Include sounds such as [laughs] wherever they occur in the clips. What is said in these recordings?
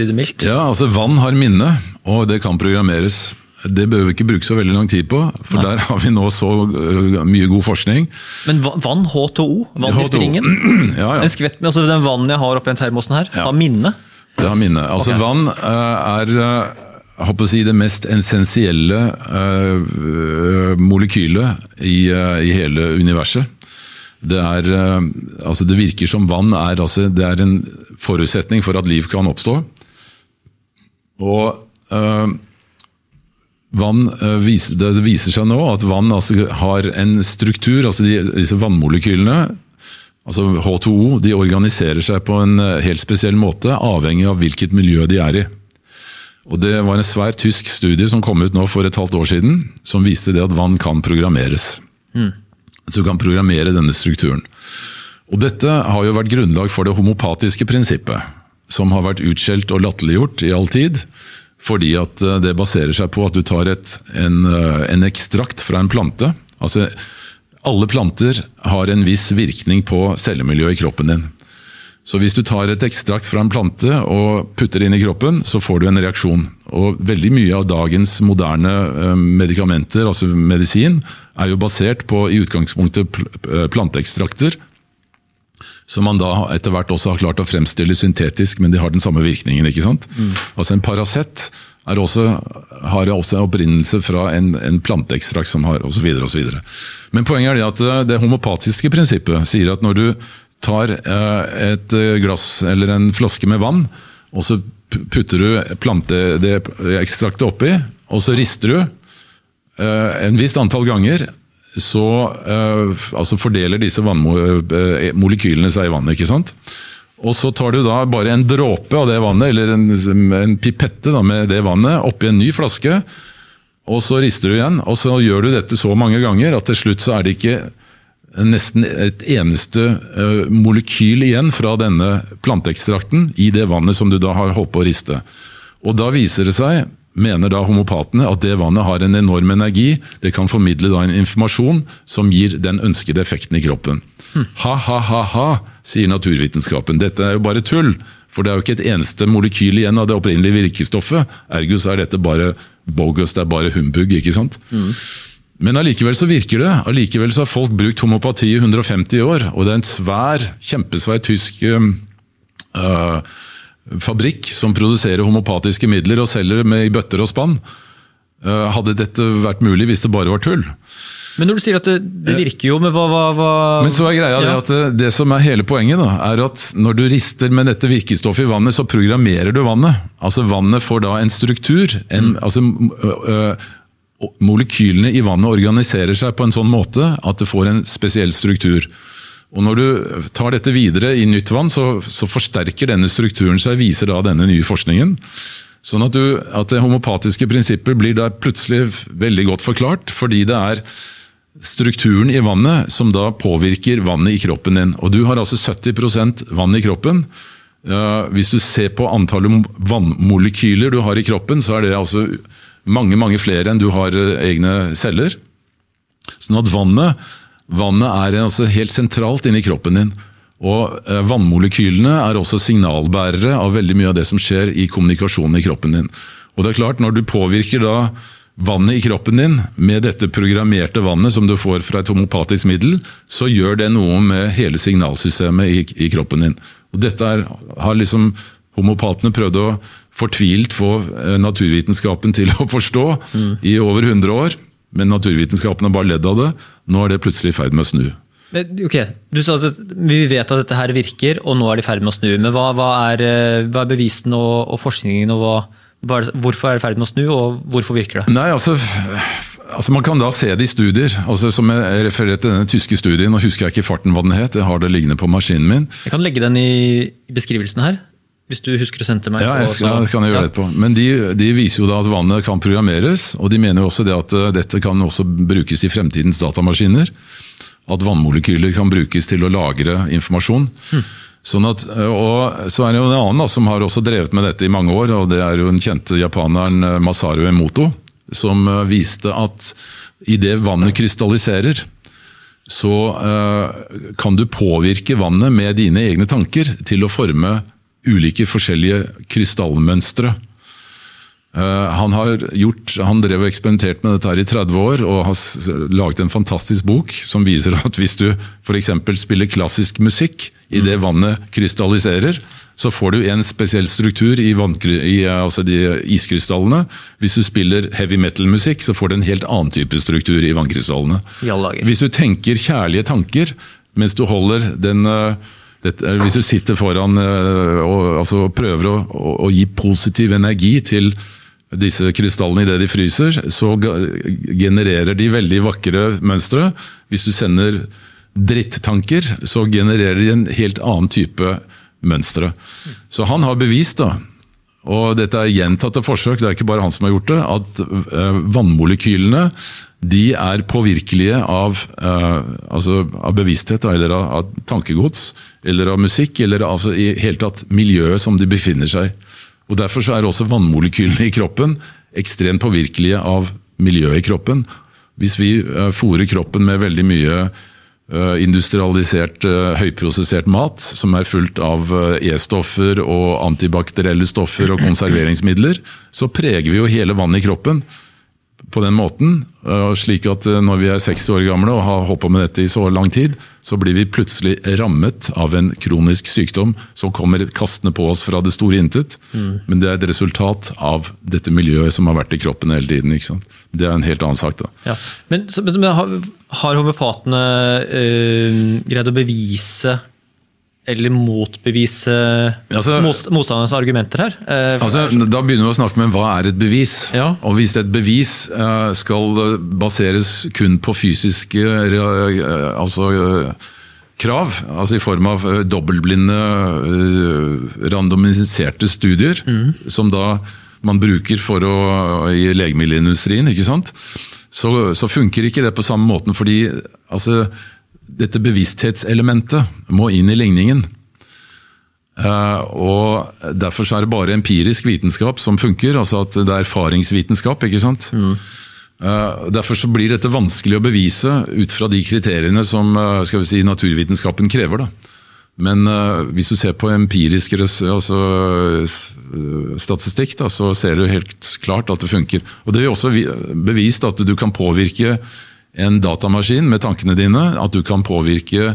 si det mildt. Ja, altså Vann har minne, og det kan programmeres. Det behøver vi ikke bruke så veldig lang tid på, for Nei. der har vi nå så øh, mye god forskning. Men vann, H2O, vann i H2O. springen. [clears throat] Ja, ja. En skvett med, altså Den vannet jeg har oppi termosen her, Ja. har minne. Det har minne. Altså okay. Vann eh, er håper å si, det mest essensielle molekylet i, i hele universet. Det, er, altså det virker som vann er, altså, det er en forutsetning for at liv kan oppstå. Og øh, vann, eh, viser, det viser seg nå at vann altså, har en struktur, altså de, disse vannmolekylene Altså H2O de organiserer seg på en eh, helt spesiell måte, avhengig av hvilket miljø de er i. Og Det var en svær tysk studie som kom ut nå for et halvt år siden, som viste det at vann kan programmeres. Så du kan programmere denne strukturen. Og Dette har jo vært grunnlag for det homopatiske prinsippet, som har vært utskjelt og latterliggjort i all tid, fordi at eh, det baserer seg på at du tar et, en, eh, en ekstrakt fra en plante. altså alle planter har en viss virkning på cellemiljøet i kroppen din. Så hvis du tar et ekstrakt fra en plante og putter det inn i kroppen, så får du en reaksjon. Og veldig mye av dagens moderne eh, medikamenter, altså medisin, er jo basert på i utgangspunktet planteekstrakter, som man da etter hvert også har klart å fremstille syntetisk, men de har den samme virkningen. ikke sant? Altså En Paracet også, har også en opprinnelse fra en, en planteekstrakt som har osv. Men poenget er det at eh, det homopatiske prinsippet sier at når du tar eh, et eh, glass eller en flaske med vann, og så putter du plante, det ekstraktet oppi, og så rister du en visst antall ganger, så eh, altså fordeler disse molekylene seg i vannet. ikke sant? Og så tar du da bare en dråpe av det vannet, eller en, en pipette da, med det vannet, oppi en ny flaske, og så rister du igjen. Og så gjør du dette så mange ganger at til slutt så er det ikke nesten et eneste eh, molekyl igjen fra denne planteekstrakten i det vannet som du da har holdt på å riste. Og da viser det seg, mener da homopatene, at det vannet har en enorm energi. Det kan formidle da en informasjon som gir den ønskede effekten i kroppen. Ha-ha-ha-ha, sier naturvitenskapen. Dette er jo bare tull, for det er jo ikke et eneste molekyl igjen av det opprinnelige virkestoffet. Ergo så er dette bare bogus, det er bare humbug, ikke sant? Men allikevel så virker det. Allikevel så har folk brukt homopati i 150 år, og det er en svær, kjempesvær tysk øh, fabrikk som produserer homopatiske midler og selger med i bøtter og spann. Øh, hadde dette vært mulig hvis det bare var tull? Men når du sier at det, det virker jo, men hva, hva, hva Men så er greia det at det, det som er hele poenget, da, er at når du rister med dette virkestoffet i vannet, så programmerer du vannet. Altså Vannet får da en struktur. En, altså ø, ø, Molekylene i vannet organiserer seg på en sånn måte at det får en spesiell struktur. Og Når du tar dette videre i nytt vann, så, så forsterker denne strukturen seg, viser da denne nye forskningen. Sånn at, du, at det homopatiske prinsippet blir da plutselig veldig godt forklart, fordi det er strukturen i vannet som da påvirker vannet i kroppen din. Og Du har altså 70% vann i kroppen. Hvis du ser på antallet vannmolekyler du har i kroppen, så er det altså mange mange flere enn du har eh, egne celler. Sånn at vannet, vannet er altså helt sentralt inni kroppen din. Og eh, Vannmolekylene er også signalbærere av veldig mye av det som skjer i kommunikasjonen i kroppen din. Og det er klart, Når du påvirker da vannet i kroppen din med dette programmerte vannet som du får fra et homopatisk middel, så gjør det noe med hele signalsystemet i, i kroppen din. Og Dette er, har liksom homopatene prøvd å fortvilt få eh, naturvitenskapen til å forstå i over 100 år, men naturvitenskapen har bare ledd av det. Nå er det plutselig i ferd med å snu. Ok, Du sa at vi vet at dette her virker, og nå er de i ferd med å snu. Men hva, hva, er, eh, hva er bevisene og, og forskningen, og hva, det, hvorfor er det i ferd med å snu, og hvorfor virker det? Nei, altså, altså Man kan da se det i studier. altså Som jeg refererte til denne tyske studien, nå husker jeg ikke farten hva den het, jeg har det liggende på maskinen min. Jeg kan legge den i i beskrivelsen her, hvis du husker å sende til meg. Ja, jeg det kan jeg gjøre Ja. på. Men de, de viser jo da at vannet kan programmeres, og de mener jo også det at eh, dette kan også brukes i fremtidens datamaskiner. At vannmolekyler kan brukes til å lagre informasjon. Sånn at, og Så er det jo en annen da, som har også drevet med dette i mange år, og det er jo den kjente japaneren eh, Masaru Emoto, som eh, viste at idet vannet krystalliserer, så eh, kan du påvirke vannet med dine egne tanker til å forme ulike forskjellige krystallmønstre. Uh, han, har gjort, han drev og eksperimentert med dette her i 30 år og har laget en fantastisk bok som viser at hvis du f.eks. spiller klassisk musikk i det vannet krystalliserer, så får du en spesiell struktur i, i altså de iskrystallene. Hvis du spiller heavy metal-musikk, så får du en helt annen type struktur i vannkrystallene. Hvis du tenker kjærlige tanker mens du holder den uh, dette, hvis du sitter foran uh, og altså, prøver å, å, å gi positiv energi til disse krystallene idet de fryser, så genererer de veldig vakre mønstre. Hvis du sender drittanker, så genererer de en helt annen type mønstre. Så han har bevist, da, og dette er gjentatte forsøk, det er ikke bare han som har gjort det, at eh, vannmolekylene de er påvirkelige av, uh, altså av bevissthet, eller av, av, tankegods, eller av musikk, eller av, altså i hele tatt miljøet som de befinner seg. Og Derfor så er også vannmolekylene i kroppen ekstremt påvirkelige av miljøet i kroppen. Hvis vi uh, fôrer kroppen med veldig mye industrialisert, uh, høyprosessert mat, som er fullt av E-stoffer og antibakterielle stoffer og konserveringsmidler, så preger vi jo hele vannet i kroppen på den måten. Slik at når vi er 60 år gamle og har holdt på med dette i så lang tid, så blir vi plutselig rammet av en kronisk sykdom som kommer kastende på oss fra det store intet. Mm. Men det er et resultat av dette miljøet som har vært i kroppen hele tiden. Det er en helt annen sak. da. Ja. Men, men, har, har homopatene øh, greid å bevise eller motbevise altså, motstandernes argumenter her? Eh, altså, da begynner vi å snakke med hva er et bevis. Ja. Og Hvis et bevis eh, skal baseres kun på fysiske eh, altså, krav, altså i form av dobbeltblinde, randomiserte studier, mm. som da man bruker for å, i legemiddelindustrien, ikke sant? Så, så funker ikke det på samme måten. fordi altså, dette bevissthetselementet må inn i ligningen. Uh, og Derfor er det bare empirisk vitenskap som funker, altså at det er erfaringsvitenskap. ikke sant? Mm. Uh, derfor så blir dette vanskelig å bevise ut fra de kriteriene som uh, skal vi si, naturvitenskapen krever. da. Men hvis du ser på empirisk altså, statistikk, da, så ser du helt klart at det funker. Og Det er også bevist at du kan påvirke en datamaskin med tankene dine, at du kan påvirke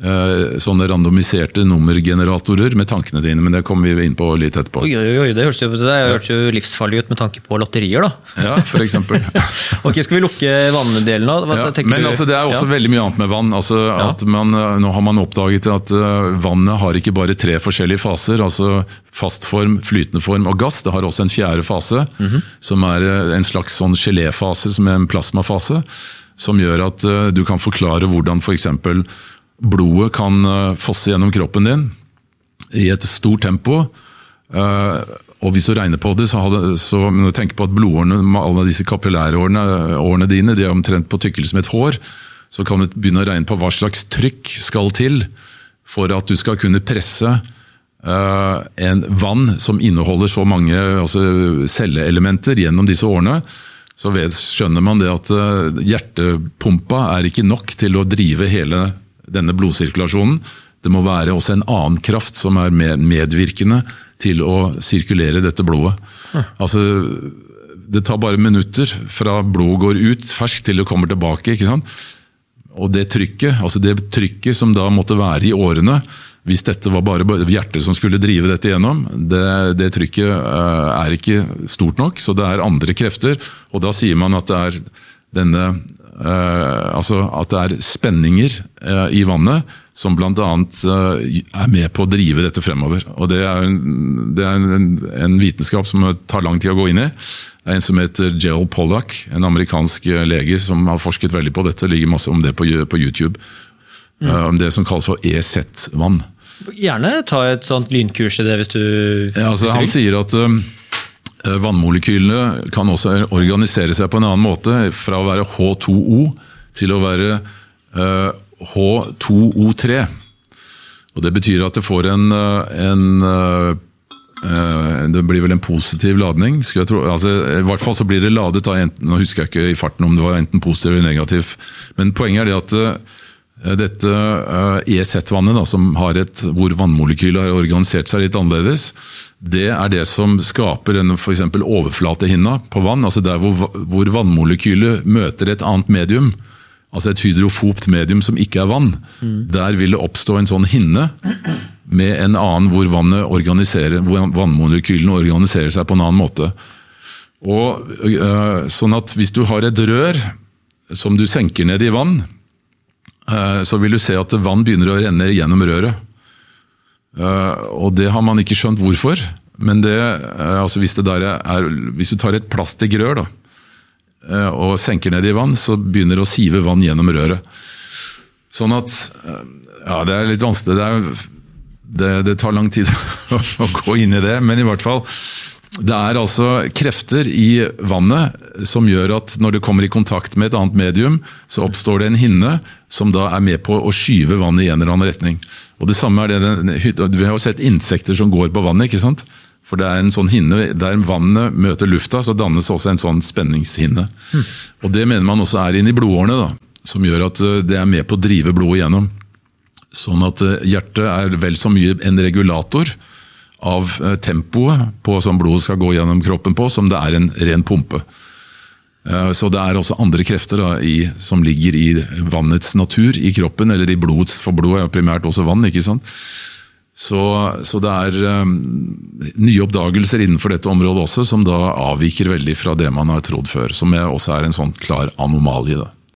Uh, sånne randomiserte nummergeneratorer med tankene dine, men det kommer vi inn på litt etterpå. Oi, oi, oi, Det høres jo, det jo livsfarlig ut med tanke på lotterier, da. Ja, for eksempel. [laughs] ok, Skal vi lukke vanndelen da? Ja, men altså, det er også ja. veldig mye annet med vann. Altså, man, eh, nå har man oppdaget at uh, vannet har ikke bare tre forskjellige faser. altså Fastform, flytende form og gass. Det har også en fjerde fase, mm -hmm. som er en slags sånn geléfase, som er en plasmafase som gjør at uh, du kan forklare hvordan f.eks. For blodet kan uh, fosse gjennom kroppen din i et stort tempo. Uh, og hvis du regner på det, så, hadde, så men du tenker på at blodårene, med alle disse kapillærårene dine, de er omtrent på tykkelse med et hår. Så kan du begynne å regne på hva slags trykk skal til for at du skal kunne presse en vann som inneholder så mange altså, celleelementer gjennom disse årene, så skjønner man det at eh, hjertepumpa er ikke nok til å drive hele denne blodsirkulasjonen. Det må være også en annen kraft som er medvirkende til å sirkulere dette blodet. Ja. Altså, det tar bare minutter fra blodet går ut ferskt til det kommer tilbake. ikke sant? Og det trykket, altså det trykket som da måtte være i årene, hvis dette var bare hjertet som skulle drive dette gjennom, det, det, trykket eh, er ikke stort nok, så det er andre krefter. Og da sier man at det er denne eh, Altså at det er spenninger eh, i vannet som bl.a. er med på å drive dette fremover. Og Det er, det er en, en, vitenskap som tar lang tid å gå inn i. Det er En som heter Gerald Pollack, en amerikansk lege som har forsket veldig på dette. Det ligger masse om det på, på YouTube. Mm. Det som kalles for EZ-vann. Gjerne ta et sånt lynkurs i det hvis du, ja, altså, Han sier at uh, vannmolekylene kan også organisere seg på en annen måte. Fra å være H2O til å være uh, H2O3. Og Det betyr at det får en, en uh, det blir vel en positiv ladning. Altså, I hvert fall så blir det ladet av enten, Nå husker jeg ikke i farten om det var enten positiv eller negativ, men poenget er det at dette EZ-vannet, et, hvor vannmolekylet har organisert seg litt annerledes, det er det som skaper denne f.eks. overflatehinna på vann. altså Der hvor, hvor vannmolekylet møter et annet medium, altså et hydrofobt medium som ikke er vann. Mm. Der vil det oppstå en sånn hinne med en annen hvor, hvor vannmolekylene organiserer seg på en annen måte. Og, øh, sånn at Hvis du har et rør som du senker ned i vann, så vil du se at vann begynner å renne gjennom røret. Uh, og det har man ikke skjønt hvorfor. Men det, uh, altså hvis, det er, hvis, du tar et plastikkrør og senker ned i vann, så begynner det å sive vann gjennom røret. Sånn at Ja, det er litt vanskelig. Det, er, det, det tar lang tid [laughs] å gå inn i det, men i hvert fall det er altså krefter i vannet som gjør at når det kommer i kontakt med et annet medium, så oppstår det en hinne som da er med på å skyve vannet i en eller annen retning. Og det samme er det, Vi har jo sett insekter som går på vannet. ikke sant? For det er en sånn hinne, Der vannet møter lufta, så dannes også en sånn spenningshinne. Mm. Og Det mener man også er inni blodårene, da, som gjør at eh, det er med på å drive blodet igjennom. Sånn at eh, hjertet er vel så mye en regulator av eh, tempoet på som blodet skal gå gjennom kroppen på, som det er en ren pumpe. Eh, så det er også andre krefter da, i, som ligger i vannets natur i kroppen, eller i blodets, for blodet er primært også vann. ikke sant? Så, så det er um, nye oppdagelser innenfor dette området også, som da avviker veldig fra det man har trodd før. Som også er en sånn klar anomalie. da.